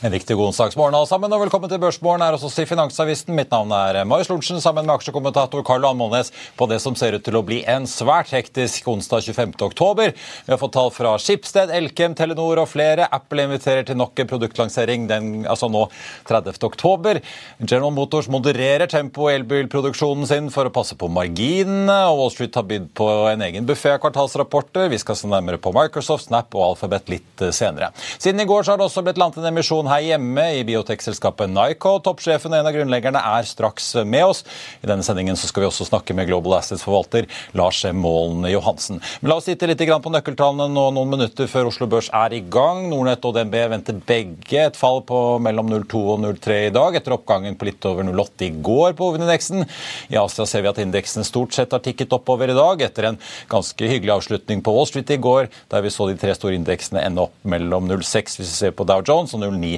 En riktig god onsdagsmorgen alle sammen, og velkommen til Børsmorgen her hos oss i Finansavisen. Mitt navn er Marius Lorentzen sammen med aksjekommentator Karl Anmålnes på det som ser ut til å bli en svært hektisk onsdag 25. oktober. Vi har fått tall fra Skipsted, Elkem, Telenor og flere. Apple inviterer til nok en produktlansering den, altså nå 30. oktober. General Motors modererer tempoet i elbilproduksjonen sin for å passe på marginene, og Wall Street har bydd på en egen buffé av kvartalsrapporter. Vi skal se nærmere på Microsoft, Snap og Alphabet litt senere. Siden i går så har det også blitt landet en emisjon her hjemme i biotekselskapet Nyco. Toppsjefen og en av grunnleggerne er straks med oss. I denne sendingen så skal vi også snakke med Global Assets-forvalter Lars Målen Johansen. Men la oss sitte litt på nøkkeltallene nå noen minutter før Oslo Børs er i gang. Nordnett og DNB venter begge et fall på mellom 0,2 og 0,3 i dag, etter oppgangen på litt over 0,8 i går på hovedindeksen. I Asia ser vi at indeksen stort sett har tikket oppover i dag, etter en ganske hyggelig avslutning på Wall Street i går, der vi så de tre store indeksene ende opp mellom 0,6 hvis vi ser på Dow Jones og 0,9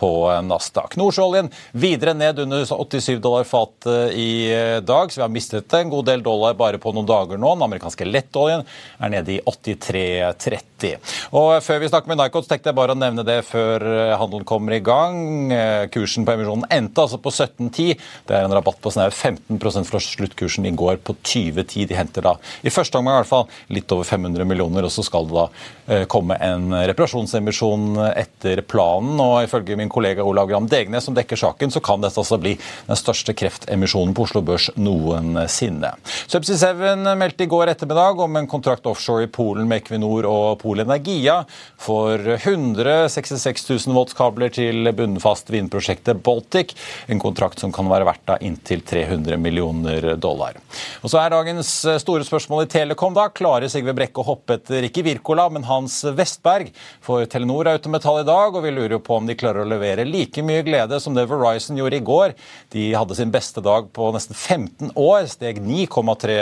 på Nasdaq. Nordsjøoljen videre ned under 87 dollar fatet i dag, så vi har mistet en god del dollar bare på noen dager nå. Den amerikanske lettoljen er nede i 83,30. Og Før vi snakker med Nycot, tenkte jeg bare å nevne det før handelen kommer i gang. Kursen på emisjonen endte altså på 17,10. Det er en rabatt på snaut 15 fra sluttkursen i går på 20,10. De henter da i første omgang i hvert fall litt over 500 millioner, og så skal det da komme en reparasjonsemisjon etter planen. og ifølge min kollega Olav Gram Degnes som dekker saken, så kan dette altså bli den største kreftemisjonen på Oslo Børs noensinne. Subsea 7 meldte i går ettermiddag om en kontrakt offshore i Polen med Equinor og Polenergia for 166 000 volts kabler til bunnfast vindprosjektet Baltic. En kontrakt som kan være verdt av inntil 300 millioner dollar. Og så er dagens store spørsmål i Telekom, da. Klarer Sigve Brekke å hoppe etter ikke Wirkola, men Hans Vestberg? For Telenor er ute med tall i dag, og vi lurer på om de klarer å levere like mye glede som det Verizon gjorde i går. De hadde sin beste dag på nesten 15 år, steg 9,3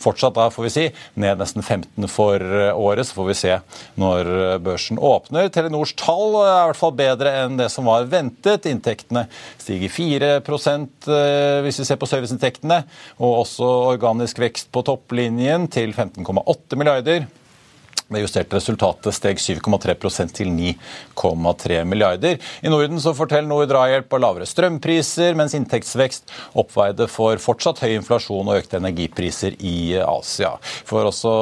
Fortsatt da, får vi si, ned nesten 15 for året. Så får vi se når børsen åpner. Telenors tall er i hvert fall bedre enn det som var ventet. Inntektene stiger 4 eh, hvis vi ser på serviceinntektene, og også organisk vekst på topplinjen til 15,8 milliarder. Det justerte resultatet steg 7,3% til 9,3 milliarder. I Norden så forteller noe drahjelp av lavere strømpriser, mens inntektsvekst oppveide for fortsatt høy inflasjon og økte energipriser i Asia. For også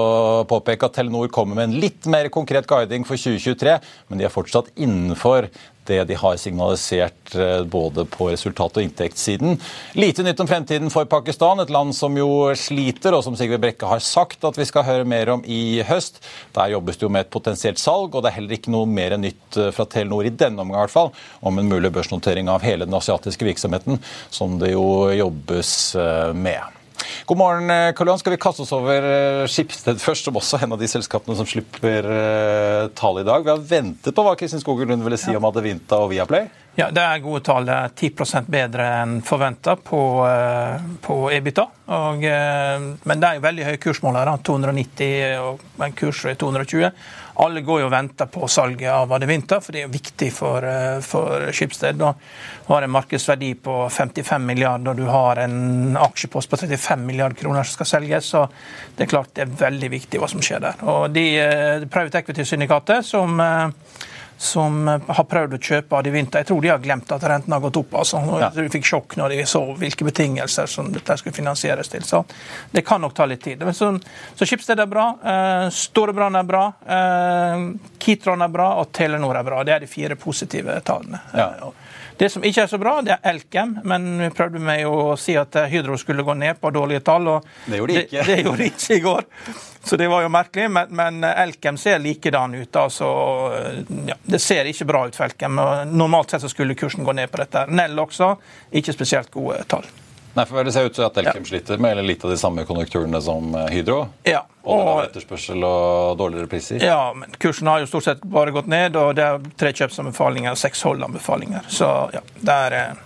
påpeke at Telenor kommer med en litt mer konkret guiding for 2023, men de er fortsatt innenfor det de har signalisert eh, både på resultat- og inntektssiden. Lite nytt om fremtiden for Pakistan, et land som jo sliter, og som Sigve Brekke har sagt at vi skal høre mer om i høst. Der jobbes det jo med et potensielt salg, og det er heller ikke noe mer nytt eh, fra Telenor i denne omgang i hvert fall, om en mulig børsnotering av hele den asiatiske virksomheten, som det jo jobbes eh, med. God morgen, eh, Karl Johan. Skal vi kaste oss over eh, Skipsted først, som også er en av de selskapene som slipper eh, tall i dag. Vi har ventet på hva Kristin Skoger Lund ville si om Adevinta og Viaplay. Ja, Det er gode tall. Det er 10% bedre enn forventa på, på, EBITA. Og, men det er jo veldig høye kursmåler. 290 og en kurs er 220. Alle går jo og venter på salget av Adevinta, for det er jo viktig for, eh, for Skipsted. Du har en markedsverdi på 55 milliarder, og du har en aksjepost på 35 milliarder kroner som skal selges. Så det er klart det er veldig viktig hva som skjer der. Og de, eh, Private Equity-syndikatet som eh, som har prøvd å kjøpe av i vinter. Jeg tror de har glemt at renten har gått opp. altså. Ja. De fikk sjokk når de så hvilke betingelser som dette skulle finansieres til. Så det kan nok ta litt tid. Så, så Schibsted er bra. Eh, Storebrand er bra. Eh, Kitron er bra, og Telenor er bra. Det er de fire positive tallene. Ja. Det som ikke er så bra, det er Elkem. Men vi prøvde med å si at Hydro skulle gå ned på dårlige tall. og Det gjorde de ikke. Det, det gjorde de ikke i går. Så det var jo merkelig. Men, men Elkem ser likedan ut. altså ja, Det ser ikke bra ut for Elkem. Normalt sett så skulle kursen gå ned på dette. Nell også, ikke spesielt gode tall. Nei, for Det ser ut til at Elkem ja. sliter med litt av de samme konjunkturene som eh, Hydro. Ja. Og, og etterspørsel og dårligere priser. Ja, men kursen har jo stort sett bare gått ned, og det er tre kjøpsanbefalinger og seks holdanbefalinger. Så ja, det er eh,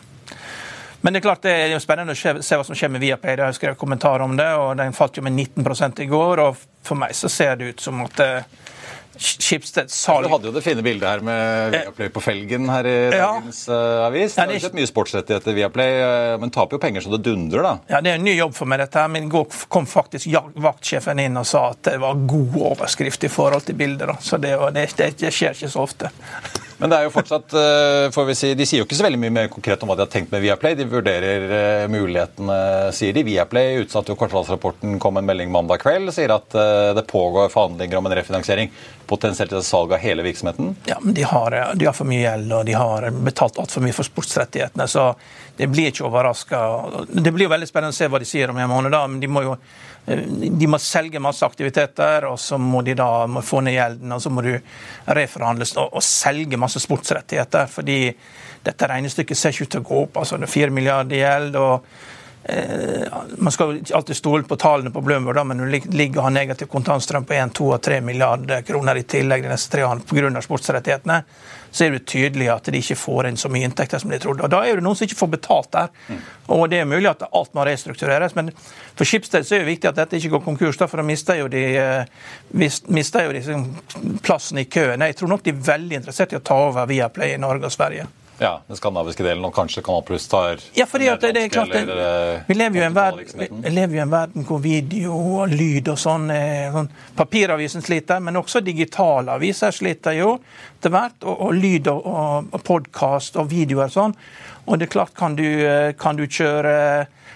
men det er klart det er jo spennende å se hva som skjer med Viaplay. Jeg har skrevet kommentar om det, og Den falt jo med 19 i går. og For meg så ser det ut som at Schibsted salg. Du hadde jo det fine bildet her med Viaplay på felgen her i dagens ja. uh, avis. Det har ikke mye sportsrettigheter Viaplay, uh, men taper jo penger så det dundrer, da. Ja, det er en ny jobb for meg, dette her. Men i går kom faktisk vaktsjefen inn og sa at det var god overskrift i forhold til bildet. da. Så det, det, det, det skjer ikke så ofte. Men det er jo fortsatt, eh, får vi si, de sier jo ikke så veldig mye mer konkret om hva de har tenkt med Viaplay. De vurderer eh, mulighetene, sier de. Viaplay utsatte jo kvartalsrapporten, kom en melding mandag kveld. Sier at eh, det pågår forhandlinger om en refinansiering. Potensielt til salg av hele virksomheten. Ja, men de har, de har for mye gjeld, og de har betalt altfor mye for sportsrettighetene. Så det blir ikke overraska. Det blir jo veldig spennende å se hva de sier om en måned, da, men de må jo de må selge masse aktiviteter, og så må de da må få ned gjelden. Og så må du reforhandles og, og selge masse sportsrettigheter. Fordi dette regnestykket ser ikke ut til å gå opp. altså Det er 4 milliarder i gjeld. og Eh, man skal alltid stole på tallene på Bloomberg, men hun ligger og har negativ kontantstrøm på 1, 2 og 3 milliarder kroner i tillegg de neste tre årene pga. sportsrettighetene, så er det tydelig at de ikke får inn så mye inntekter som de trodde. Og Da er det noen som ikke får betalt der. Og Det er mulig at alt må restruktureres, men for Schibsted er det viktig at dette ikke går konkurs, Da, for da mister jo de, eh, mister jo de plassen i køen. Jeg tror nok de er veldig interessert i å ta over Viaplay i Norge og Sverige. Ja, den skandinaviske delen, og kanskje Kanal Pluss tar Ja, fordi at det, det er klart det, eh, Vi lever jo verden, lever i en verden hvor video og lyd og sånn, sånn Papiravisen sliter, men også digitale aviser sliter jo etter hvert. Og, og lyd og, og, og podkast og videoer og sånn. Og det er klart, kan du, eh, kan du kjøre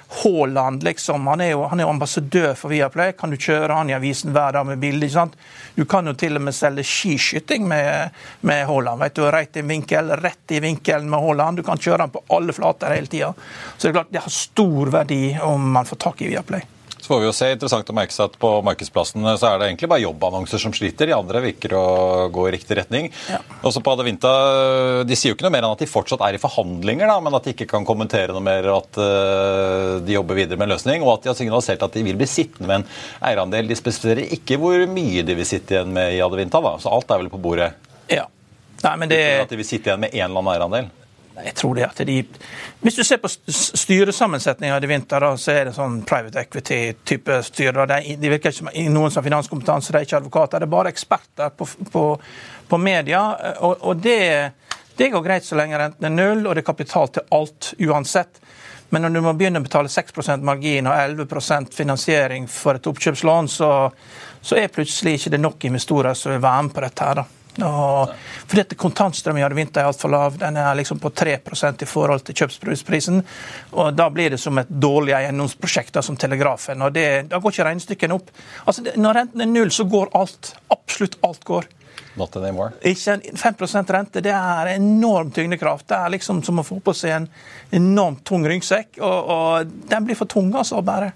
Haaland, liksom. Han er jo han er ambassadør for Viaplay. Kan du kjøre han i avisen hver dag med bilde? Du kan jo til og med selge skiskyting med, med Haaland. Vet du, Rett i vinkel, rett i vinkelen med Haaland. Du kan kjøre han på alle flater hele tida. Så det er klart det har stor verdi om man får tak i Viaplay. Så får vi jo se, interessant å merke seg at På markedsplassene så er det egentlig bare jobbannonser som sliter. De andre virker å gå i riktig retning. Ja. Også på Adevinta, De sier jo ikke noe mer enn at de fortsatt er i forhandlinger, da, men at de ikke kan kommentere noe mer. At uh, de jobber videre med en løsning, og at de har signalisert at de vil bli sittende med en eierandel. De spesifiserer ikke hvor mye de vil sitte igjen med i Adevinta, da. så alt er vel på bordet? Ja. Nei, men det... At de vil sitte igjen med en eller annen eierandel? Jeg tror det at de Hvis du ser på styresammensetninga i vinter, da, så er det sånn private equity-type styre. De virker ikke som noen som har finanskompetanse, de er ikke advokater. Det er bare eksperter på, på, på media. Og, og det, det, går greit så lenge renten er null, og det er kapital til alt uansett. Men når du må begynne å betale 6% margin og 11% finansiering for et oppkjøpslån, så, så er plutselig ikke det nok investorer som vil være med på dette. her da. Og, fordi at Kontantstrømmen i vinter er altfor lav. Den er liksom på 3% i forhold til kjøpsprisen. og Da blir det som et dårlig eiendomsprosjekt, som Telegrafen. og det, Da går ikke regnestykkene opp. Altså, Når renten er null, så går alt. Absolutt alt går. Not anymore. Ikke 5 rente det er enorm tyngdekraft. Det er liksom som å få på seg en enormt tung ryggsekk. Og, og den blir for tung altså, å bære.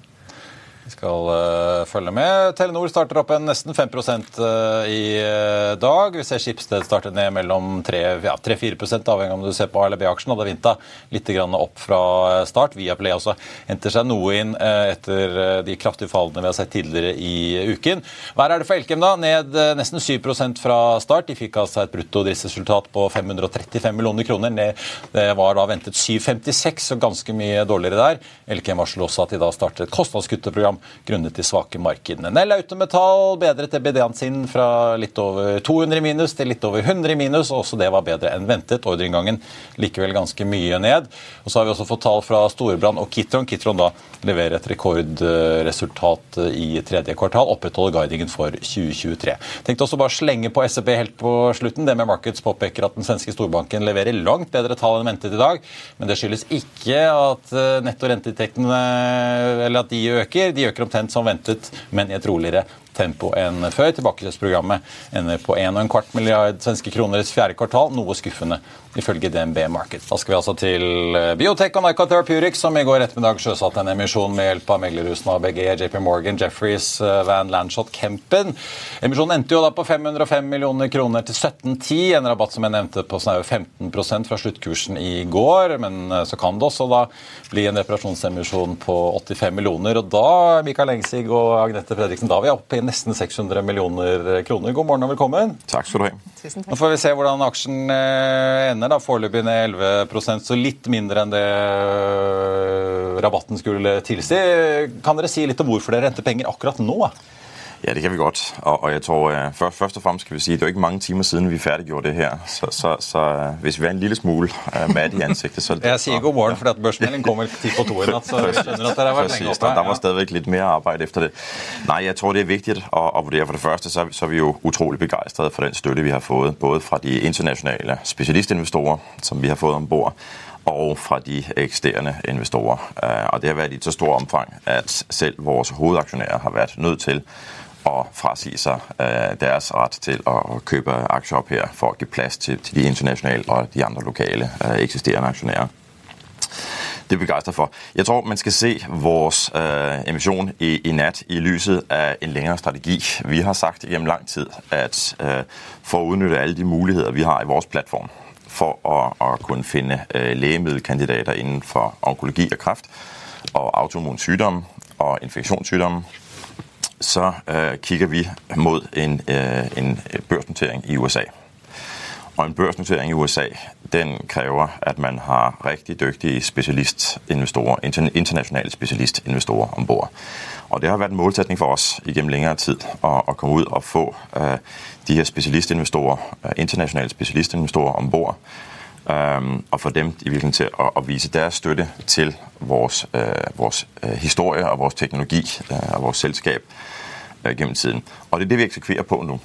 Skal uh, følge med. Telenor starter opp en nesten 5 uh, eh, i uh, dag. Vi ser Skipsted starte ned mellom 3-4 ja, avhengig av om du ser på ALB-aksjen. Hadde Vinta litt opp fra start. Viaplay også henter seg noe inn etter de kraftige fallene vi har sett tidligere i uken. Hva er det for Elkem, da? Ned nesten 7% fra start. De fikk altså et brutto driftsresultat på 535 millioner kroner. Det var da ventet 756, så ganske mye dårligere der. Elkem varsler også at de da starter et kostnadskutteprogram grunnet de svake markedene. Nell Autometall bedret EBD-en sin fra litt over 200 i minus til litt over 100 i minus. Også det var bedre enn ventet. Ordreinngangen likevel ganske mye ned. Og så har vi også fått tall fra Storebrand og Kitron. Kitron da leverer et rekordresultat i tredje kvartal. Opprettholder guidingen for 2023. Tenkte også bare slenge på SEB helt på slutten. Det med Markets påpeker at den svenske storbanken leverer langt bedre tall enn ventet i dag. Men det skyldes ikke at eh, netto renteinntektene eller at de øker. De øker omtrent som ventet, men i et roligere tempo enn før. Tilbakekjøpsprogrammet ender på 1,25 milliard svenske kroner i fjerde kvartal, noe skuffende ifølge DNB Markets. Da skal vi altså til eh, Biotech og Nyca Therapeutics, som i går ettermiddag sjøsatte en emisjon med hjelp av meglerhusene ABG, JP Morgan, Jeffries, eh, Van Landshot, Kempen. Emisjonen endte jo da på 505 millioner kroner til 1710, en rabatt som jeg nevnte på snaue 15 fra sluttkursen i går. Men eh, så kan det også da bli en reparasjonsemisjon på 85 millioner. Og da, Mikael Engsig og Agnete Fredriksen, da er vi oppe nesten 600 millioner kroner. God morgen og velkommen. Takk skal du ha. Tusen takk. Nå får vi se hvordan aksjen ender ender da foreløpig ned 11% så litt mindre enn det øh, rabatten skulle tilsi. Kan dere si litt om hvorfor dere henter penger akkurat nå? Ja, det kan vi godt. Og, og jeg tror uh, først, først, og fremst kan vi si, det er ikke mange timer siden vi ferdiggjorde det her. Så, så, så uh, hvis vi er en lille smule uh, mat i ansiktet så Jeg sier god morgen, for børsmeldingen kommer ti på to i natt. så jeg skjønner at dere har vært lenge oppe. Der var stadigvæk litt mer arbeid etter det. Nei, jeg tror det er viktig å, å vurdere. For det første så er, vi, så er vi jo utrolig begeistret for den støtte vi har fått, både fra de internasjonale spesialistinvestorer som vi har fått om bord, og fra de eksisterende investorer. Og det har vært i så stort omfang at selv våre hovedaksjonærer har vært nødt til å frasi seg øh, deres rett til å kjøpe aksjer opp her for å gi plass til, de internasjonale og de andre lokale øh, eksisterende aksjonærer. Det er vi begeistret for. Jeg tror man skal se vores øh, emisjon i, i, nat i lyset av en lengre strategi. Vi har sagt gjennom lang tid at øh, for å utnytte alle de muligheter vi har i vår plattform for å, å kunne finne øh, legemiddelkandidater innenfor onkologi og kreft og autoimmun sykdom og infeksjonssykdom så øh, kigger vi mot en, øh, en børsnotering i USA. Og en børsnotering i USA den krever at man har riktig dygtige specialistinvestorer, internasjonale spesialistinvestorer om bord. Og det har vært en målsetning for oss gjennom lengre tid å, å komme ut og få uh, de her spesialistinvestorer, uh, internasjonale spesialistinvestorer om. Og få dem i virkelig til å, å, vise deres støtte til vores, øh, vores historie og vores teknologi og vores selskap øh, gennem tiden. Og det er det, vi eksekverer på nå.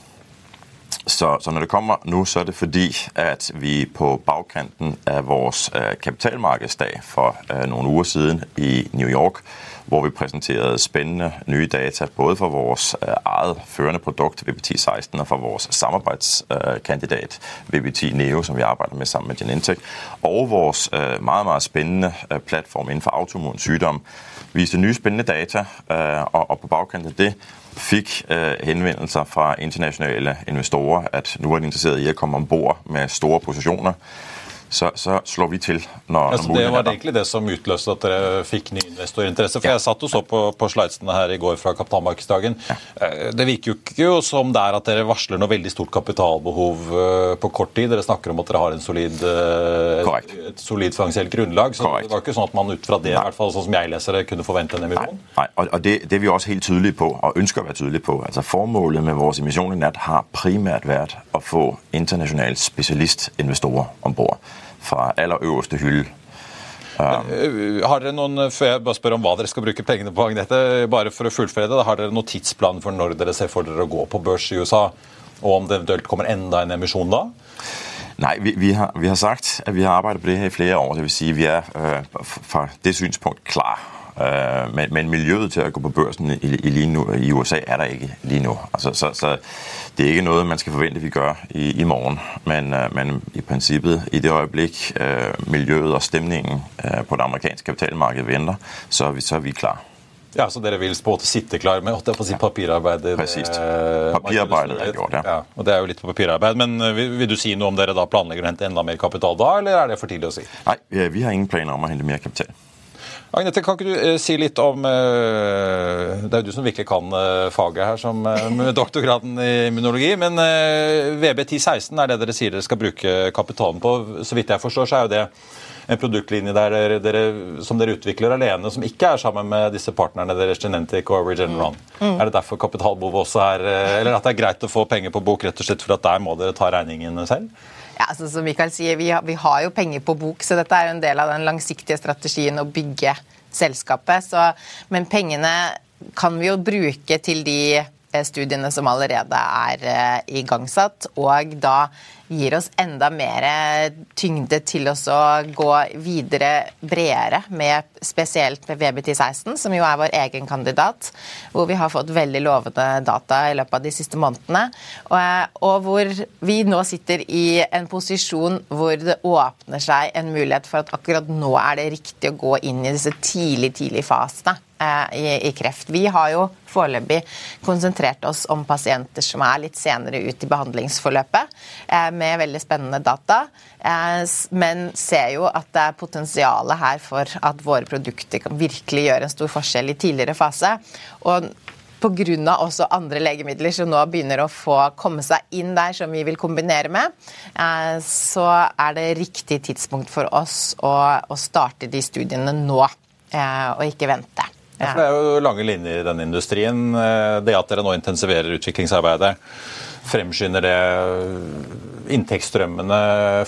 Så, så, når det kommer nå, så er det fordi at vi på bagkanten av vår øh, kapitalmarkedsdag for øh, noen uker siden i New York, hvor vi presenterte spennende nye data både for vårt øh, eget førende produkt VBT16 og for vår samarbeidskandidat VBT Neo, som vi arbeider med sammen med Genentech, og vår øh, meget, meget spennende øh, plattform innenfor autoimmun sykdom, viste nye spennende data, og, på bagkanten av det fikk øh, henvendelser fra internasjonale investorer at nå er de interessert i å komme om bord med store posisjoner så, så, slår vi til. når, altså, Det var egentlig det som utløste at dere fikk ny investorinteresse. For ja. Jeg satt og så på, på slidesene her i går fra kapitalmarkedsdagen. Ja. Eh, det virker jo ikke som det er at dere varsler noe veldig stort kapitalbehov eh, på kort tid. Dere snakker om at dere har en solid, et, et solid finansielt grunnlag. Så Correct. det var ikke sånn at man ut fra det, i hvert fall sånn som jeg leser det, kunne forvente en emisjon? Nei, Nei. og det, det er vi også helt tydelige på, og ønsker å være tydelige på. Altså Formålet med vår emisjon i natt har primært vært å få internasjonale spesialistinvestorer om bord fra aller øverste hylle. Um, har dere noen, før jeg bare spør om hva dere skal bruke pengene på, Agnete, bare for å fullføre det, har dere noen tidsplan for når dere ser for dere å gå på børs i USA, og om det eventuelt kommer enda en emisjon da? Nei, vi, vi, har, vi, har, sagt at vi har arbeidet på det her i flere år. Det vil si vi er øh, fra det synspunkt klar. Øh, men, men, miljøet til å gå på børsen i, i, nu, i USA er der ikke lige nå. Altså, så, så, det er ikke noe man skal forvente vi gjør i, i morgen. Men, øh, men, i prinsippet, i det øyeblikk øh, miljøet og stemningen øh, på det amerikanske kapitalmarkedet venter, så er vi, så er vi klar. Ja, Så dere vil på en måte sitte klar med å si papirarbeidet? Precis. Papirarbeidet er gjort, ja. ja. Og Det er jo litt på papirarbeid. Men vil, vil, du si noe om dere da planlegger å hente enda mer kapital da, eller er det for tidlig å si? Nei, vi har ingen planer om å hente mer kapital. Agnete, kan ikke du eh, si litt om eh, Det er jo du som virkelig kan eh, faget her, som med doktorgraden i immunologi. Men VB1016 er det dere sier dere skal bruke kapitalen på. Så vidt jeg forstår, så er jo det en produktlinje der dere, som dere utvikler alene, som ikke er sammen med disse partnerne deres, Genentic og Regeneron. Mm. Er det derfor kapitalbehovet også er Eller at det er greit å få penger på bok rett og slett for at der må dere ta regningen selv? Ja, altså, som Mikael sier, vi har, vi har, jo penger på bok, så dette er jo en del av den langsiktige strategien å bygge selskapet. Så, men pengene kan vi jo bruke til de eh, studiene som allerede er uh, igangsatt, og da gir oss enda mer tyngde til oss å gå videre bredere med spesielt med VBT16, som jo er vår egen kandidat, hvor vi har fått veldig lovende data i løpet av de siste månedene. Og, og hvor vi nå sitter i en posisjon hvor det åpner seg en mulighet for at akkurat nå er det riktig å gå inn i disse tidlig, tidlig fasene. Eh, i, i, kreft. Vi har jo foreløpig konsentrert oss om pasienter som er litt senere ut i behandlingsforløpet, eh, med veldig spennende data. Eh, men ser jo at det er potensial her for at våre produkter kan virkelig gjøre en stor forskjell i tidligere fase. Og Pga. også andre legemidler som nå begynner å få komme seg inn der, som vi vil kombinere med, så er det riktig tidspunkt for oss å, starte de studiene nå, og ikke vente. Ja. For det er jo lange linjer i denne industrien. Eh, det at dere nå intensiverer utviklingsarbeidet, fremskynder det inntektsstrømmene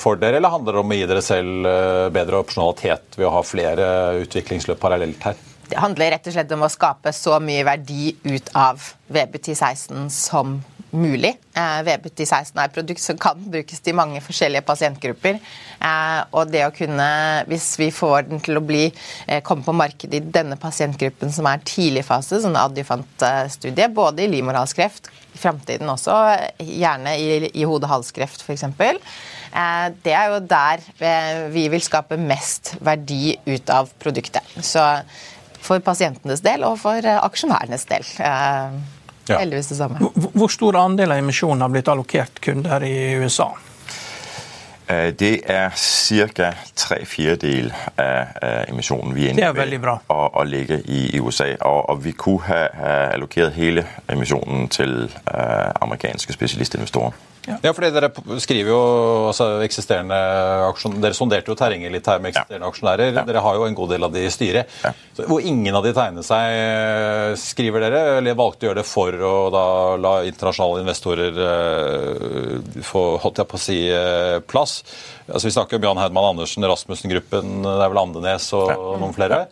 for dere, eller handler det om å gi dere selv eh, bedre opsjonalitet ved å ha flere utviklingsløp parallelt her? Det handler rett og slett om å skape så mye verdi ut av VB1016 som. Eh, VB1016 er et produkt som kan brukes til mange forskjellige pasientgrupper. Eh, og det å kunne, hvis vi får den til å bli, eh, komme på markedet i denne pasientgruppen som er tidlig fase, sånn adjuvantstudie, både i livmorhalskreft, i framtiden også, gjerne i, i hode-halskreft f.eks. Det er jo der vi vil skape mest verdi ut av produktet. Så for pasientenes del og for aksjonærenes del. Ja. Heldigvis det samme. Hvor stor andel av emisjonen har blitt allokert kunder i USA? Eh, det er ca. tre fjerdedel av emisjonen vi er inne ved å, å ligge i USA. Og, og vi kunne ha, ha allokert hele emisjonen til uh, amerikanske spesialistinvestorer. Ja. ja, fordi Dere skriver jo altså, eksisterende aksjon, Dere sonderte jo terrenget litt her med eksisterende ja. aksjonærer. Ja. Dere har jo en god del av de i styret. Hvor ingen av de tegner seg, skriver dere, eller valgte å gjøre det for å da la internasjonale investorer uh, få holdt jeg på å si, uh, plass. Altså, Vi snakker om Jan Heidmann Andersen, Rasmussen-gruppen, det er vel Andenes og noen flere.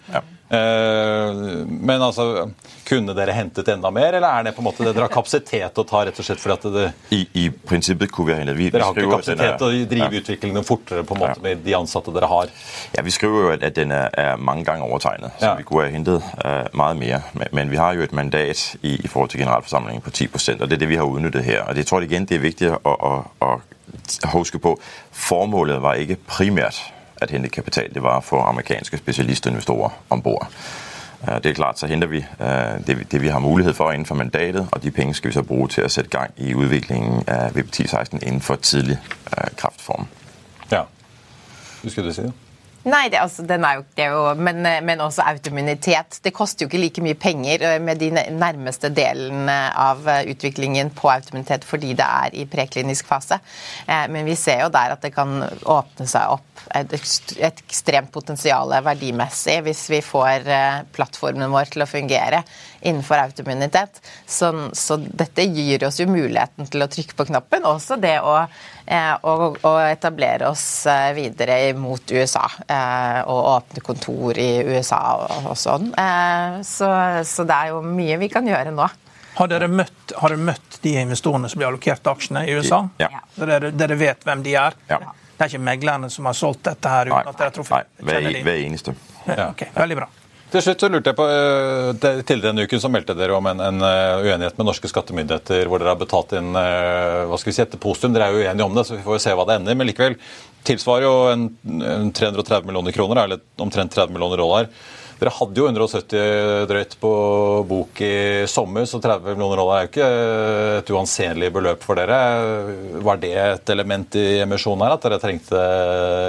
Eh, men altså, kunne dere hentet enda mer, eller er det på en måte det dere har kapasitet å ta rett og slett fordi at det I, i prinsippet kunne vi ha hentet. Vi, dere har ikke kapasitet til å drive ja. utviklingen fortere på en måte ja. med de ansatte dere har? Ja, Vi skriver jo at, den er, mange ganger overtegnet, så ja. vi kunne ha hentet uh, mye mer. Men, men, vi har jo et mandat i, i forhold til generalforsamlingen på 10% og det er det vi har utnyttet her. Og Jeg tror igjen det er viktig å, å, å huske på formålet var ikke primært at hente kapital. Det var å få amerikanske spesialistinvestorer om bord. Det er klart, så henter vi øh, det, vi har mulighet for innenfor mandatet, og de penge skal vi så bruke til å sette gang i utviklingen av VP1016 innenfor tidlig øh, kraftform. Ja. Du si det? Nei, det, altså, den er jo, det er jo men, men, også autoimmunitet. Det koster jo ikke like mye penger med de nærmeste delene av utviklingen på autoimmunitet fordi det er i preklinisk fase. Men vi ser jo der at det kan åpne seg opp et ekstremt potensial verdimessig hvis vi får eh, plattformen vår til å fungere innenfor autoimmunitet. Så, så, dette gir oss jo muligheten til å trykke på knappen. Også det å, eh, å, å etablere oss eh, videre mot USA. Og åpne kontor i USA og, og sånn. Så, så det er jo mye vi kan gjøre nå. Har dere, møtt, har dere møtt, de investorene som blir allokert aksjene i USA? Ja. Dere, dere vet hvem de er? Ja. Det er ikke meglerne som har solgt dette her uten nei, at dere har truffet? Nei, vi hver eneste. Ja, okay, veldig bra. Til slutt så lurte jeg på, eh, Tidligere denne uken så meldte dere om en, en, eh, uenighet med norske skattemyndigheter hvor dere har betalt inn eh, hva skal vi si, etter postum. Dere er jo uenige om det, så vi får jo se hva det ender. Men likevel tilsvarer jo en, en 330 millioner kroner, eller omtrent 30 millioner dollar. Dere hadde jo 170 drøyt på bok i sommer, så 30 millioner dollar er jo ikke et uanselig beløp for dere. Var det et element i emisjonen her, at dere trengte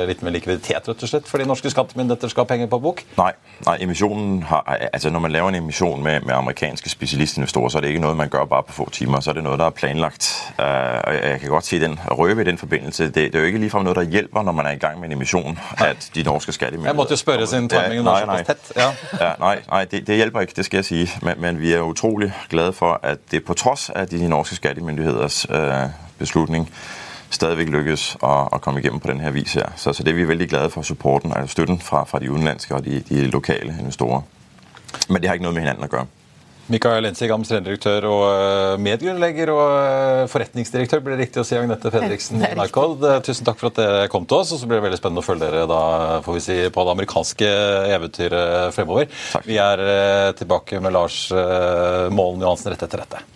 litt mer likviditet rett og slett, fordi norske skattemyndigheter skal ha penger på bok? Nei, nei emisjonen har, altså når man laver en emisjon med, med, amerikanske spesialistinvestorer, så er det ikke noe man gjør bare på få timer. Så er det noe der er planlagt. Uh, og jeg kan godt si den røve i den forbindelse. Det, det er jo ikke ligefrem noe der hjelper når man er i gang med en emisjon, at de norske skattemyndigheter Jeg måtte jo spørre sin timing var såpass tett. Ja. ja, nei, nej det, det, hjelper ikke, det skal jeg sige. Men, men, vi er utrolig glade for at det på trods af de norske skattemyndigheders øh, beslutning stadigvæk lykkes at, at komme igennem på denne vis her. Så, så, det er vi veldig glade for supporten, altså støtten fra, fra de udenlandske og de, de, lokale investorer. Men det har ikke noe med hinanden at gjøre. Mikael Lensig, administrerende og eh, medgrunnlegger og eh, forretningsdirektør, blir det riktig å si, Agnete Fredriksen i Nycod. Eh, tusen takk for at dere kom til oss, og så blir det veldig spennende å følge dere da, får vi si, på det amerikanske eventyret fremover. Takk. Vi er tilbake med Lars Målen Johansen rett etter dette.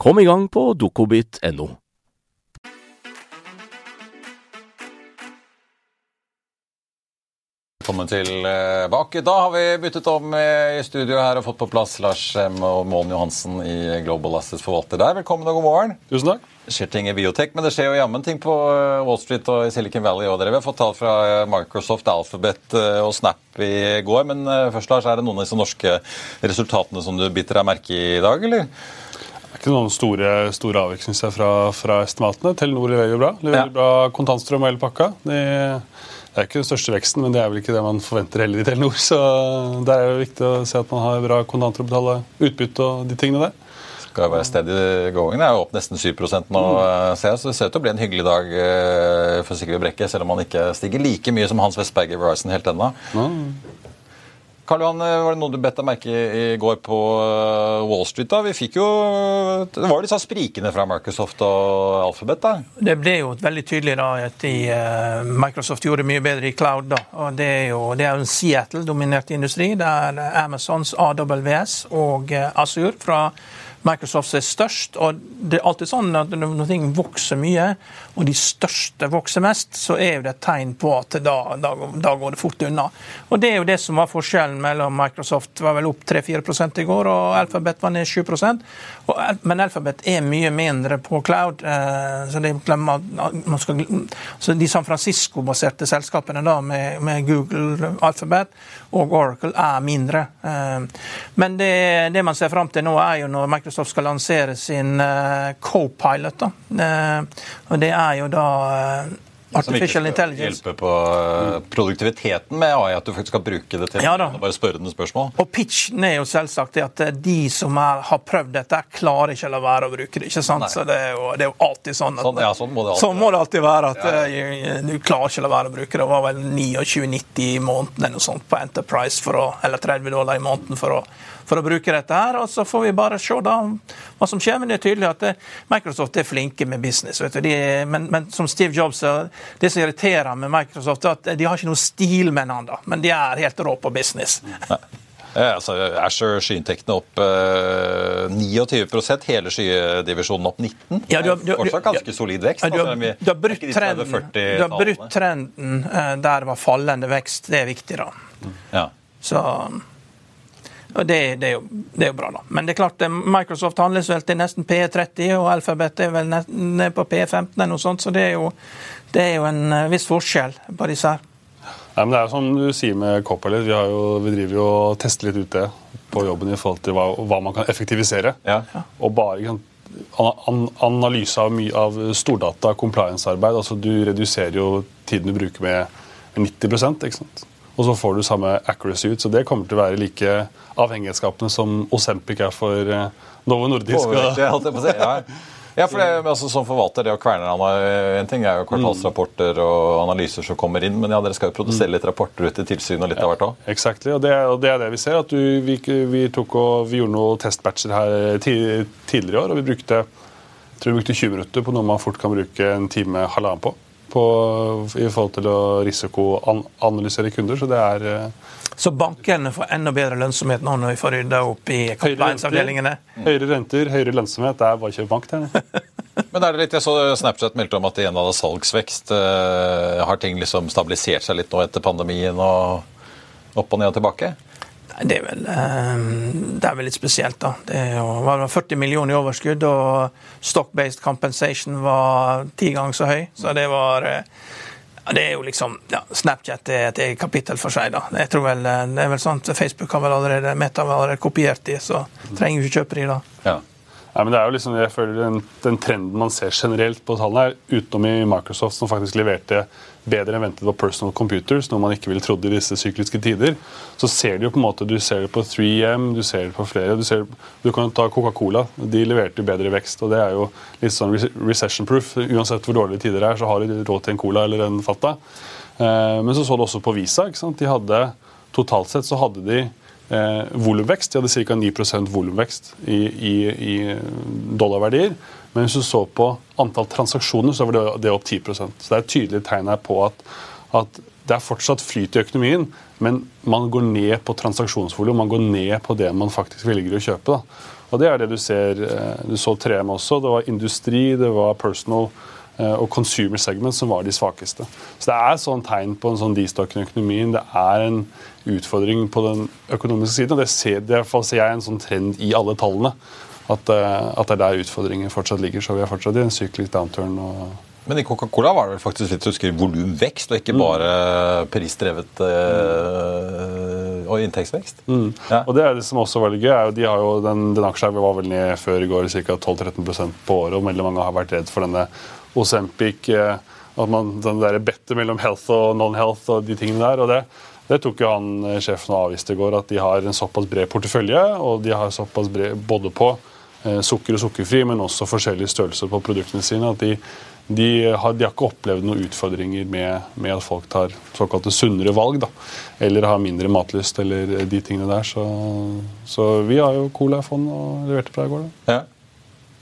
Kom i gang på dokobit.no. Velkommen tilbake. Da har vi byttet om i studio her og fått på plass Lars M. og Målen Johansen i Global Assets Forvalter der. Velkommen og god morgen. Tusen takk. Det skjer ting i biotek, men det skjer jo jammen ting på Wall Street og i Silicon Valley òg. Vi har fått tall fra Microsoft, Alphabet eh, og Snap i går. Men eh, først, Lars, er det noen av disse norske resultatene som du biter deg merke i i dag, eller? Ikke noen store, store avvik synes jeg, fra, fra, estimatene. Telenor leverer jo bra. Leverer ja. bra kontantstrøm og hele pakka. De, det er ikke den største veksten, men det er vel ikke det man forventer heller i Telenor. Så der er det viktig å se at man har bra kontanter å betale utbytte og de tingene der. Skal være steady going. Det er jo opp nesten 7 nå, mm. så det ser ut til å bli en hyggelig dag eh, for Sigve Brekke, selv om han ikke stiger like mye som Hans Westberg i Verizon helt ennå. Mm. Karl Johan, eh, var det noe du bet deg merke i går på eh, Wall Street? da? Vi fikk jo, Det var jo disse sprikene fra Microsoft og Alphabet? da? Det ble jo veldig tydelig da at de, Microsoft gjorde det mye bedre i cloud. da. Og Det er jo, det er en Seattle-dominert industri, der Amazons AWS og Azure fra Microsoft er størst. og det er alltid sånn at Når ting vokser mye, og de største vokser mest, så er det et tegn på at da, da, da, går det fort unna. Og Det er jo det som var forskjellen mellom Microsoft var vel opp 3-4 i går, og Alphabet var ned 7 og, Men Alphabet er mye mindre på cloud. Eh, så, det man skal, så De San Francisco-baserte selskapene da, med, med, Google, Alphabet og Oracle er mindre. Eh, men det, det man ser fram til nå, er jo når Microsoft skal lansere sin uh, co-pilot. Uh, og Det er jo da Artificial Intelligence. Som ikke skal hjelpe på produktiviteten med AI, at du faktisk skal bruke det til ja, bare spørre den spørsmål. Og pitchen er jo selvsagt at de som er, har prøvd dette, klarer ikke å la være å bruke det. ikke sant? Nei. Så det er, jo, det er, jo, alltid sånn at sånn, ja, sånn, må det alltid, sånn må det alltid være. at ja. Du klarer ikke å la være å bruke det. Det var vel 29,90 i måneden eller noe sånt på Enterprise, for å, eller 30 dollar i måneden for å for å bruke dette her. Og så får vi bare se da hva som skjer. Men det er tydelig at det, eh, Microsoft er flinke med business. De, men, men, som Steve Jobs det som irriterer med Microsoft, er at de har ikke noe stil med hverandre, men de er helt rå på business. Ja. Ja, altså, Asher skyinntektene opp eh, 29% hele skydivisjonen opp 19 Ja, du har- du- Fortsatt ganske solid vekst. Ja, du, har, altså, vi- du, har brutt trenden, du har brutt trenden der det var fallende vekst. Det er viktig, da. Ja. Så og det, det, er jo, det er jo bra, da. Men det er klart, eh, Microsoft handles vel til nesten P30, og Alphabet er vel ned på P15 eller noe sånt, så det er jo, det er jo en eh, viss forskjell på disse her. Nei, men det er jo som du sier med Copilot, vi, har jo, vi driver jo og tester litt ut det på jobben i forhold til hva, hva man kan effektivisere. Ja. Og bare ikke an, an, analyse av mye av stordata, compliance-arbeid. altså Du reduserer jo tiden du bruker med 90 ikke sant? Og så får du samme accuracy ut. Så det kommer til å være like avhengighetsskapende som Osempic er for eh, Novo Nordisk. Ja. Ja, for det, altså, Som forvalter, det å kverne en ting er jo kvartalsrapporter og analyser som kommer inn, men ja, dere skal jo produsere litt rapporter ut til tilsyn og litt av hvert òg. Exactly, og og det er det vi ser. at du, vi, vi, tok og, vi gjorde noen testbatcher her tidligere i år, og vi brukte, jeg tror vi brukte 20 minutter på noe man fort kan bruke en time, halvannen på. På I forhold til å risikoanalysere kunder. Så det er eh, Så bankene får enda bedre lønnsomhet nå når vi får rydda opp i compliance-avdelingene. høyere renter, høyere lønnsomhet. Det er bare å kjøpe bank. det er. Men er det litt, jeg så Snapchat meldte om at de igjen hadde salgsvekst. Eh, har ting liksom stabilisert seg litt nå etter pandemien og opp og ned og tilbake? Det er, vel, eh, det er vel litt spesielt, da. Det var 40 millioner i overskudd, og stock-based compensation var ti ganger så høy. Så det var eh, Det er jo liksom ja, Snapchat er et eget kapittel for seg, da. Jeg tror vel, eh, det er vel sånn Facebook har vel allerede Meta har allerede kopiert de, så trenger vi ikke kjøpe de, da. Ja. Nei, men det er jo liksom, jeg føler den, den trenden man ser generelt på tallene, er utenom i Microsoft, som faktisk leverte bedre enn ventet på personal computers, noe man ikke ville trodd i disse sykliske tider, så ser du jo på en måte, du ser det på 3M, du ser det på flere. Du, ser, du kan ta Coca-Cola. De leverte jo bedre vekst, og det er jo litt sånn recession-proof. Uansett hvor dårlige tider det er, så har de råd til en Cola eller en Fanta. Eh, men så så du også på Visa. ikke sant? De hadde, Totalt sett så hadde de eh, volumvekst. De hadde ca. 9 volumvekst i, i, i dollarverdier. Men hvis du så på antall transaksjoner, så var det, det opp 10% Så det er et tydelig tegn her på at, at det er fortsatt flyt i økonomien, men man går ned på transaksjonsvolum. Man går ned på det man faktisk velger å kjøpe. Da. Og det er det du ser. eh, Du så 3M også. Det var industri, det var personal eh, og consumer segment som var de svakeste. Så det er sånn tegn på en sånn destockende økonomien. Det er en utfordring på den økonomiske siden. og Det ser, det er ser jeg en sånn trend i alle tallene. At, eh, at det er der utfordringen fortsatt ligger. Så vi er fortsatt i en syklisk downturn. Men i Coca-Cola var det vel faktisk litt husker, volumvekst, og ikke bare prisdrevet øh, og inntektsvekst? Ja. Og det er det som også var litt gøy, er jo, de har jo den, den aksjen var vel ned før i går ca. 12-13% på året, og veldig mange har vært redd for denne Osempic, eh, at man, den der bettet mellom health og non-health og de tingene der. og det det tok jo han eh, sjefen og avviste i går, at de har en såpass bred portefølje. Og de har såpass bred både på eh, sukker og sukkerfri, men også forskjellige størrelser på produktene sine. at de, de, har, de har ikke opplevd noen utfordringer med, med at folk tar såkalte sunnere valg. da, Eller har mindre matlyst eller de tingene der. Så, så vi har jo Cola i fond og leverte bra i går. da. Ja.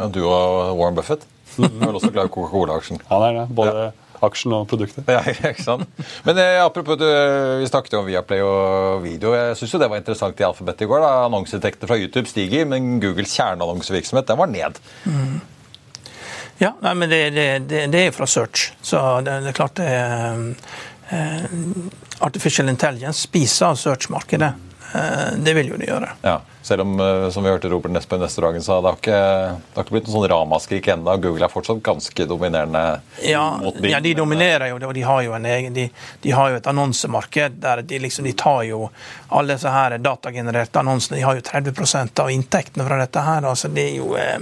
ja. Du og Warren Buffett er vel også glad i Coca-Cola-aksjen? Han er det. Både aksjen og produktet. Ja, ikke sant? Men eh, apropos, du, vi snakket jo om Viaplay og video. Jeg synes jo det var interessant i Alphabet i går. da. Annonseinntektene fra YouTube stiger, men Googles kjerneannonsevirksomhet den var ned. Ja, nei, men det, det, det, det er fra search, så det, det er klart det er eh, Artificial intelligence spiser av search-markedet. Eh, det vil jo det gjøre. Ja, Selv om, eh, som vi hørte Robert Nesbø neste dagen sa, det har ikke, det har ikke blitt noen sånn ramaskrik ennå. Google er fortsatt ganske dominerende. Ja, ja, de dominerer jo det, og de har jo, en egen, de, de har jo et annonsemarked der de liksom, de tar jo alle disse her datagenererte annonsene. De har jo 30% av inntektene fra dette her. altså Det er jo eh,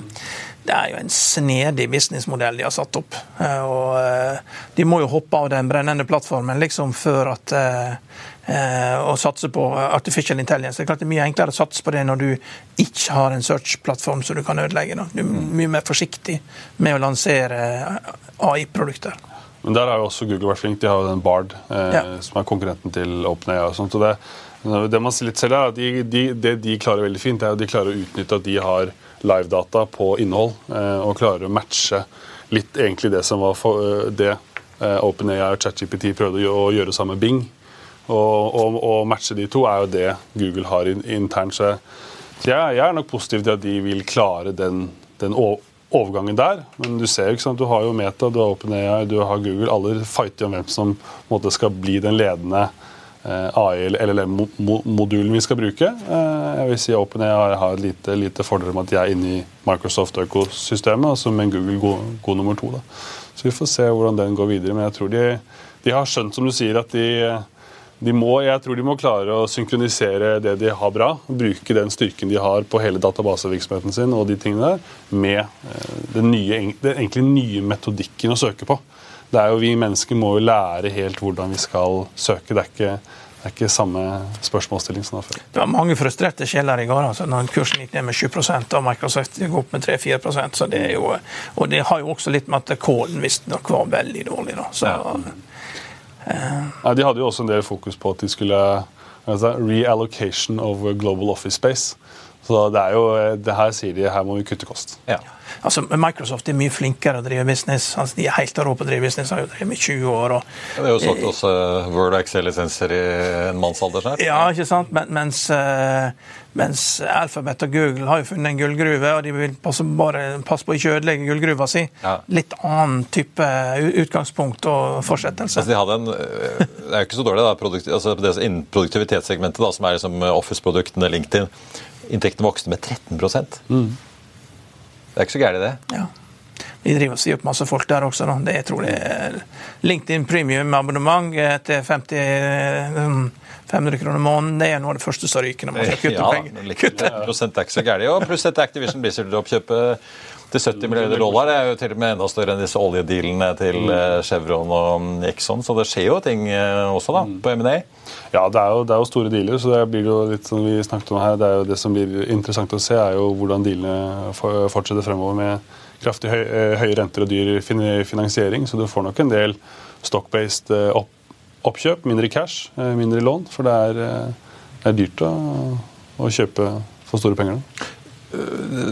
det er jo en snedig businessmodell de har satt opp. Eh, og eh, De må jo hoppe av den brennende plattformen liksom før at eh, å satse på artificial intelligence. Det er klart det er mye enklere å satse på det når du ikke har en search-plattform som du kan ødelegge. Da. Du er mye mer forsiktig med å lansere AI-produkter. Men der har jo også Google vært flink. De har jo den Bard, eh, Ja. som er konkurrenten til OpenAI. og sånt, og det, det man ser litt selv er at de, de, Det de klarer veldig fint, er at de klarer å utnytte at de har live-data på innhold, eh, og klarer å matche litt egentlig det som var for, eh, det eh, OpenAI og ChatGPT prøvde å gjøre sammen med Bing. Å matche de to er jo det Google har internt. Så jeg, er nok positiv til at de vil klare den, den overgangen der. Men du ser jo ikke sant, du har jo Meta, du har OpenAI, du har Google. Alle fighter om hvem som måte, skal bli den ledende AI- eller LLM-modulen vi skal bruke. Eh, jeg vil si OpenAI har et lite, lite fordel med at de er inne i Microsoft-økosystemet, altså med Google god, god nummer to. Da. Så vi får se hvordan den går videre. Men jeg tror de, de har skjønt, som du sier, at de de må, jeg tror de må klare å synkronisere det de har bra, bruke den styrken de har på hele databasevirksomheten sin, og de tingene der, med eh, den, nye, den egentlig nye metodikken å søke på. Det er jo Vi mennesker må jo lære helt hvordan vi skal søke. Det er ikke, det er ikke samme spørsmålsstilling som da før. Det var mange frustrerte sjeler i går. altså når Kursen gikk ned med 7 og Microsoft gikk opp med 3-4% så det er jo, Og det har jo også litt med at kålen visstnok var veldig dårlig. da, så... Ja. Ja, de hadde jo også en del fokus på at de skulle altså, reallocation of global office space. Så det er jo, det her sier de her må vi kutte kost. Ja. Altså, Microsoft er mye flinkere å drive business. Altså, de er helt rå på å drive business. har jo drevet med 20 år. Og, ja, det er jo sagt også Word og Excel-lisenser i en mannsalder snart. Ja, ikke sant? Men, mens, uh, mens, Alphabet og Google har jo funnet en gullgruve, og de vil passe, bare passe på ikke ødelegge gullgruva si. Ja. Litt annen type utgangspunkt og fortsettelse. Altså, de hadde en, eh, det er jo ikke så dårlig, da, produkt, altså, det innen produktivitetssegmentet, da, som er liksom Office-produktene LinkedIn. Inntektene vokste med 13 mm. Det er ikke så gærent, det. Ja. Vi driver og sier opp masse folk der også. Da. Det jeg tror det er LinkedIn premium-abonnement til 50 500 kroner måneden. Det er noe av det første som ryker når man skal kutte ja, penger. Kutte. Prosent er ikke så gærent. Pluss dette Activision Blizzard-oppkjøpet til 70 milliarder dollar. Det er jo til og med enda større enn disse oljedealene til mm. eh, Chevron og Exxon. Så det skjer jo ting eh, også da, mm. på M&A. Ja, det er, jo, det er, jo, store dealer, så det blir jo litt som vi snakket om her. Det, er jo det som blir interessant å se, er jo hvordan dealene fortsetter fremover med kraftig høy, eh, høye renter og dyr finansiering. Så du får nok en del stock-based eh, opp, oppkjøp, mindre cash, eh, mindre lån. For det er, det er dyrt å, å, kjøpe for store penger.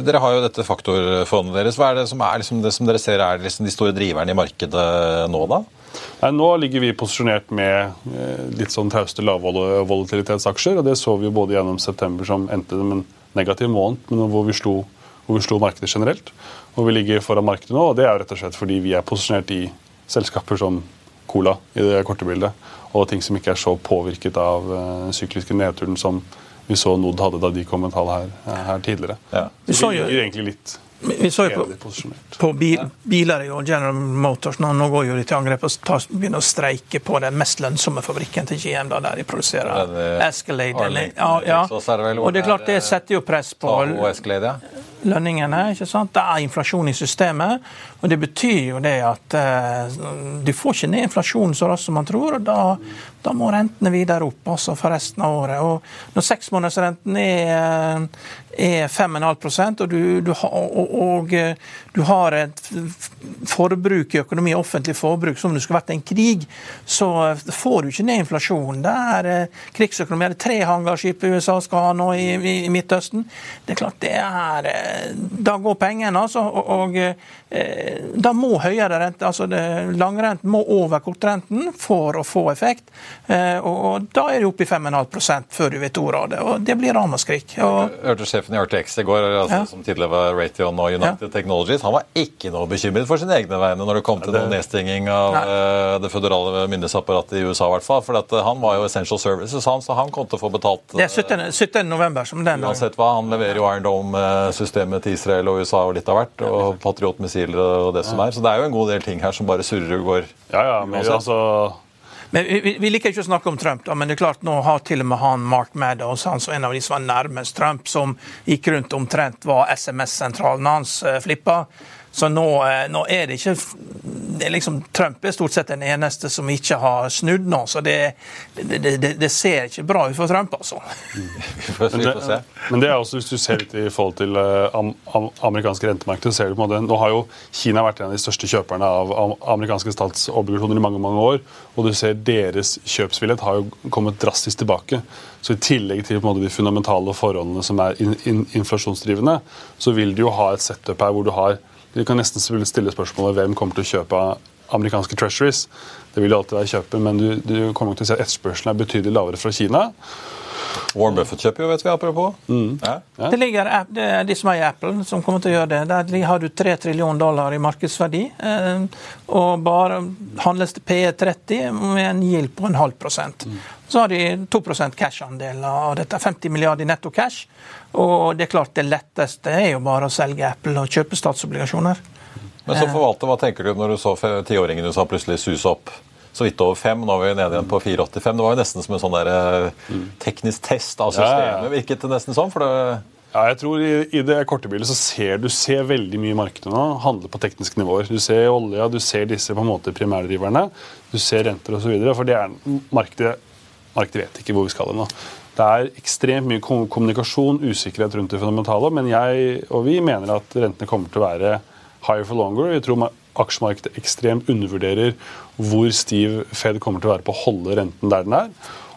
Dere har jo dette faktorfondet deres. Hva er det som, er liksom det som dere ser er liksom de store driverne i markedet nå, da? Nei, nå ligger vi posisjonert med litt sånn trauste lavvolatilitetsaksjer. og Det så vi jo både gjennom september, som endte med en negativ måned, men hvor vi slo, hvor vi slo markedet generelt. Og vi ligger foran markedet nå, og det er rett og slett fordi vi er posisjonert i selskaper som Cola i det korte bildet, og ting som ikke er så påvirket av den uh, sykliske nedturen som vi så Nod hadde da de kom med tall her, her tidligere. Ja. Så vi ligger egentlig litt vi så jo på, på bil, biler og General Motors nå, nå går jo de til angrep og tar, begynner å streike på den mest lønnsomme fabrikken til GM, da, der de produserer Escalade. Ja, ja. Og det er klart det setter jo press på lønningene. ikke sant? Det er inflasjon i systemet. og Det betyr jo det at eh, du får ikke ned inflasjonen så raskt som man tror. og da, da, må rentene videre opp altså for resten av året. og Når seksmånedersrenten er, er 5,5% og, du, du, og, og eh, du har et forbruk i økonomi, offentlig forbruk, som om det skulle vært en krig, så får du ikke ned inflasjonen. Det er krigsøkonomi. Det er tre hangarskip USA skal ha nå i, i, i Midtøsten. Det er klart det er da går pengene, altså. Og, og eh, da må høyere rente, altså langrenten må over kortrenten for å få effekt. Eh, og, og, da er det oppe i 5,5 før du vet ordet av det. Og det blir ramaskrik. Og... Hørte sjefen i RTX i går, altså, ja. som tidligere var Raytheon og United ja. Technologies, han var ikke noe bekymret for sine egne vegne når det kom til noe nedstenging av Nei. det føderale myndighetsapparatet i USA, i hvert fall. For at, uh, han var jo Essential Services, han, så han kom til å få betalt. Det er 17. 17. november som den Uansett hva, han leverer jo Iron Dome-systemet til Israel og USA og litt av hvert. Og Patriot-missiler og det som er. Så det er jo en god del ting her som bare surrer og går. Ja, ja, men altså... Men vi, vi, liker ikke å snakke om Trump, da, men det er klart nå har til og med han Mark Meadows, han som en av de som var nærmest Trump, som gikk rundt omtrent var SMS-sentralen hans, uh, flippa. Så nå, uh, nå, er det ikke det er liksom, Trump er stort sett den eneste som ikke har snudd nå, så det, det, det, det ser ikke bra ut for Trump, altså. Men det, men det er også, hvis du ser litt i forhold til uh, am, amerikanske rentemarkeder, ser du på en måte, Nå har jo Kina vært en av de største kjøperne av am, amerikanske statsobligasjoner i mange mange år. Og du ser deres kjøpsvillighet har jo kommet drastisk tilbake. Så I tillegg til på en måte, de fundamentale forholdene som er in, in, inflasjonsdrivende, så vil du jo ha et setup her hvor du har vi kan nesten stille spørsmålet hvem kommer til å kjøpe amerikanske treasuries. Det vil alltid være kjøper, men du, du kommer til å se at etterspørselen er betydelig lavere fra Kina. Warren Buffett kjøper jo, vet vi, apropos. Ja. Det ligger det er de som eier Apple, som kommer til å gjøre det. Der har du 3 trillion dollar i markedsverdi. eh, Og bare handles det PE30 med en gild på en halv prosent. Så har de 2 cash-andel av dette. 50 milliarder i netto cash. Og det er klart det letteste er jo bare å selge Apple og kjøpe statsobligasjoner. Men så forvalter, hva tenker du når du så tiåringene som plutselig suse opp så vidt over fem? Nå er vi nede igjen på 4,85. Det var jo nesten som en sånn der eh, teknisk test av systemet, virket det nesten sånn. For det, Ja, jeg tror I, i det korte bildet så ser du ser veldig mye i markedet nå Handler på tekniske nivåer. Du ser olja, du ser disse på en måte primærdriverne, du ser renter osv. For det er markedet, markedet vet ikke hvor vi skal nå. Det er ekstremt mye kommunikasjon, usikkerhet rundt det fundamentale, men jeg og vi mener at rentene kommer til å være higher for longer. Vi tror aksjemarkedet ekstremt undervurderer hvor stiv Fed kommer til å være på å holde renten der den er.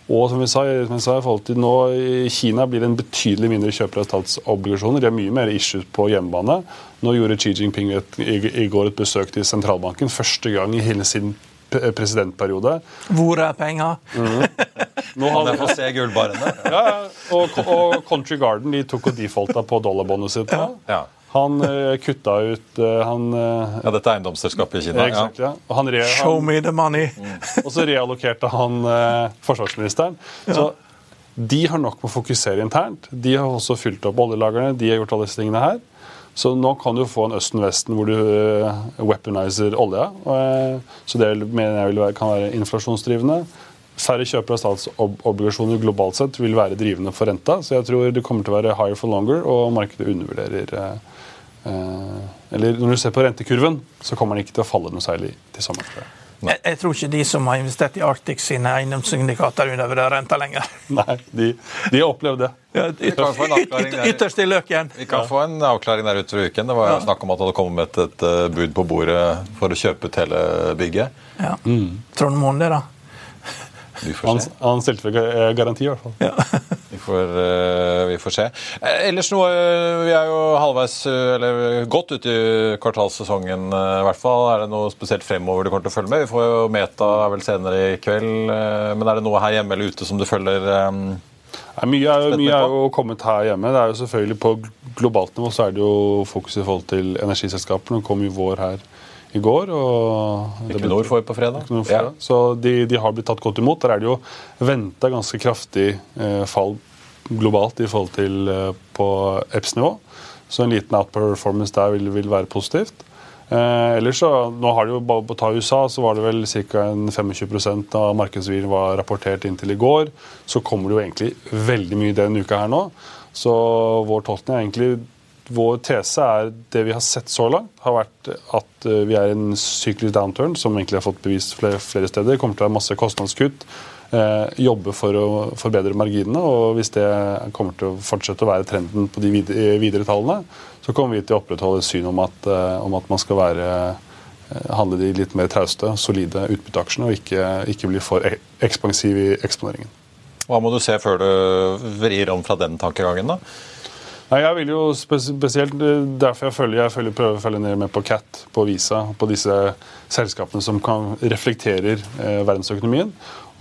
Og som vi sa, som jeg sa i forhold til nå, i Kina blir det en betydelig mindre kjøper av statsobligasjoner. De har mye mer issues på hjemmebane. Nå gjorde Xi Jinping et, i, i går et besøk til sentralbanken. Første gang i hele sin presidentperiode. Hvor er penger? Nå har, vi se gullbarene? ja, ja, og, og Country Garden de tok og defaulta på dollarbåndet sitt. Ja. Ja. Han eh, kutta ut eh, han, eh, ja, dette er eiendomsselskapet i Kina. exakt, ja. Og han re, Show han, me the money. Og så reallokerte han forsvarsministeren. Så de har nok med å fokusere internt. De har også fylt opp oljelagrene. De har gjort alle disse tingene her. Så nå kan du få en Østen-Vesten hvor du weaponizer olja. Så det mener jeg vil være, kan være inflasjonsdrivende. Færre kjøpere av statsobligasjoner globalt sett vil være drivende for renta. Så jeg tror det kommer til å være higher for longer, og markedet undervurderer eh, eh, Eller når du ser på rentekurven, så kommer den ikke til å falle noe særlig til sommeren. jeg. Jeg, jeg tror ikke de som har investert i Arctic sine eiendomssyndikater undervurderer renta lenger. Nei, de, de har opplevd det. kan få en avklaring der. Ytterst i løken. Vi kan få en avklaring der utover uken. Det var ja. snakk om at det hadde kommet et, et eh, bud på bordet for å kjøpe ut hele bygget. Ja. Trond Moen, det, da. Han, han stilte vel garanti, i hvert fall. Vi får, eh, vi får se. Eh, ellers noe eh, Vi er jo halvveis, eh, eller godt ute i kvartalssesongen eh, i hvert fall. Er det noe spesielt fremover du kommer til å følge med? Vi får jo Meta er vel senere i kveld. eh, Men er det noe her hjemme eller ute som du følger? eh, Nei, mye, er, mye er jo kommet her hjemme. Det er jo selvfølgelig På globalt nivå så er det jo fokus i forhold til energiselskapene. Det kom jo vår her i går. og Equinor får på fredag. Equinor får det. Så de, de har blitt tatt godt imot. Der er det jo venta ganske kraftig eh, fall globalt i forhold til eh, på EPS-nivå. Så en liten outperformance der vil, vil være positivt. Eh, ellers så, nå har det jo På ta USA så var det vel ca. 25% av markedsviren var rapportert inntil i går. Så kommer det jo egentlig veldig mye denne uka her nå. Så vår tolkning er egentlig vår tese er det vi har sett så langt, har vært at eh, vi er i en syklisk downturn, som egentlig har fått bevist flere, flere steder. Kommer til å være masse kostnadskutt. Eh, jobbe for å forbedre marginene. og Hvis det kommer til å fortsette å være trenden på de videre, videre tallene, så kommer vi til å opprettholde synet syn om eh, om at man skal være eh, handle de litt mer trauste, solide utbytteaksjene, og ikke, ikke bli for e- ekspansiv i eksponeringen. Hva må du se før du vrir om fra den tankegangen? da? Nei, jeg vil jo spesielt eh, derfor jeg følger, jeg følger, prøver å følge ned med på Cat, på Visa, på disse selskapene som kan reflekterer eh, verdensøkonomien.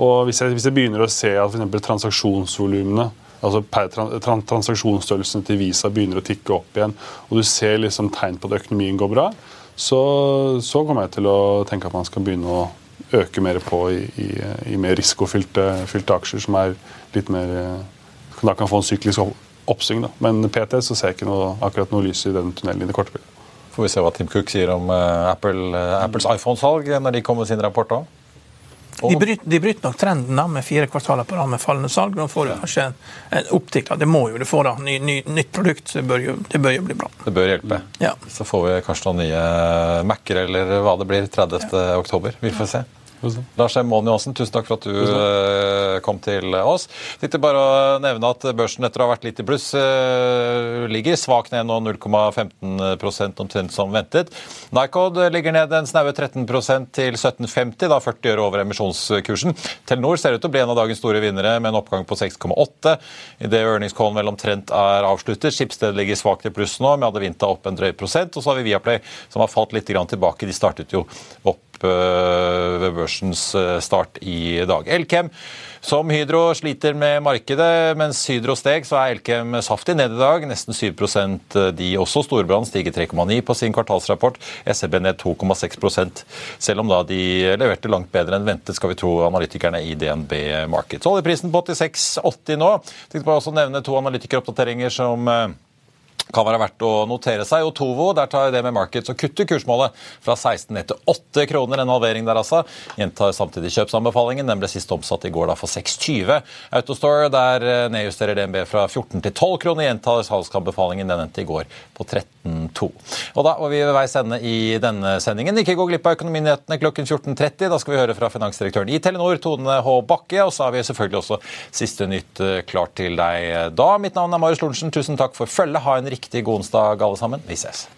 Og hvis jeg, hvis jeg begynner å se at eksempel transaksjonsvolumene altså per tran, tran, Transaksjonsstørrelsen til Visa begynner å tikke opp igjen, og du ser liksom tegn på at økonomien går bra, så, så kommer jeg til å tenke at man skal begynne å øke mer på i, i, i mer risikofylte aksjer som er litt mer eh, da kan få en syklisk opp- oppsving. Da. Men PT så ser jeg ikke noe, akkurat noe lys i den tunnelen i det korte bildet. Får vi se hva Tim Cook sier om eh, Apple, eh, Apples iPhone-salg når de kommer med sin rapport òg. De bryter, de bryter nok trenden da, med fire kvartaler på rad med fallende salg. Nå får du kanskje en, en opptikk. Det må jo du få, da. Ny, ny, nytt produkt. Det bør, jo, det bør jo bli bra. Det bør hjelpe. Ja. Så får vi kanskje noen nye Mac-er eller hva det blir 30. oktober. Vi får se. Lars M. Målen Johansen, tusen takk for at du eh, kom til oss. Jeg tenkte bare å nevne at børsen etter å ha vært litt i pluss eh, ligger svakt ned nå 0,15% omtrent som ventet. Nycod ligger ned en snaue 13% til 17,50, da 40 øre over emisjonskursen. Telenor ser ut til å bli en av dagens store vinnere med en oppgang på 6,8 idet earningscallen vel omtrent er avsluttet. Skipsted ligger svakt i pluss nå, med Adevinta opp en drøy prosent. Og så har vi Viaplay som har falt litt tilbake. De startet jo opp opp ved børsens start i dag. Elkem som Hydro sliter med markedet, mens Hydro steg, så er Elkem saftig ned i dag. Nesten 7% de også. Storbrann stiger 3,9 på sin kvartalsrapport. SEB ned 2,6 selv om da de leverte langt bedre enn ventet, skal vi tro analytikerne i DNB Markets. Oljeprisen på 86,80 nå. Jeg tenkte bare også nevne to analytikeroppdateringer som eh, kan være verdt å notere seg. Og Tovo der tar det med Markets og kutter kursmålet fra 16 ned til 8 kroner. En halvering der, altså. Gjentar samtidig kjøpsanbefalingen. Den ble sist omsatt i går da for 6,20. Autostore der eh, nedjusterer DNB fra 14 til 12 kroner. Gjentar salgsanbefalingen. Den endte i går på 13,2. Og da var vi ved veis ende i denne sendingen. Ikke gå glipp av Økonominyhetene klokken 14.30. Da skal vi høre fra finansdirektøren i Telenor, Tone H. Bakke. Og så har vi selvfølgelig også siste nytt eh, klart til deg da. Mitt navn er Marius Lorentzen. Tusen takk for følget. Ha en riktig god onsdag, alle sammen. Vi ses.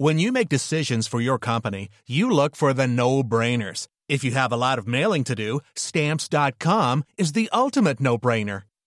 When you make decisions for your company, you look for the no-brainers. If you have a lot of mailing to do, stamps.com is the ultimate no-brainer.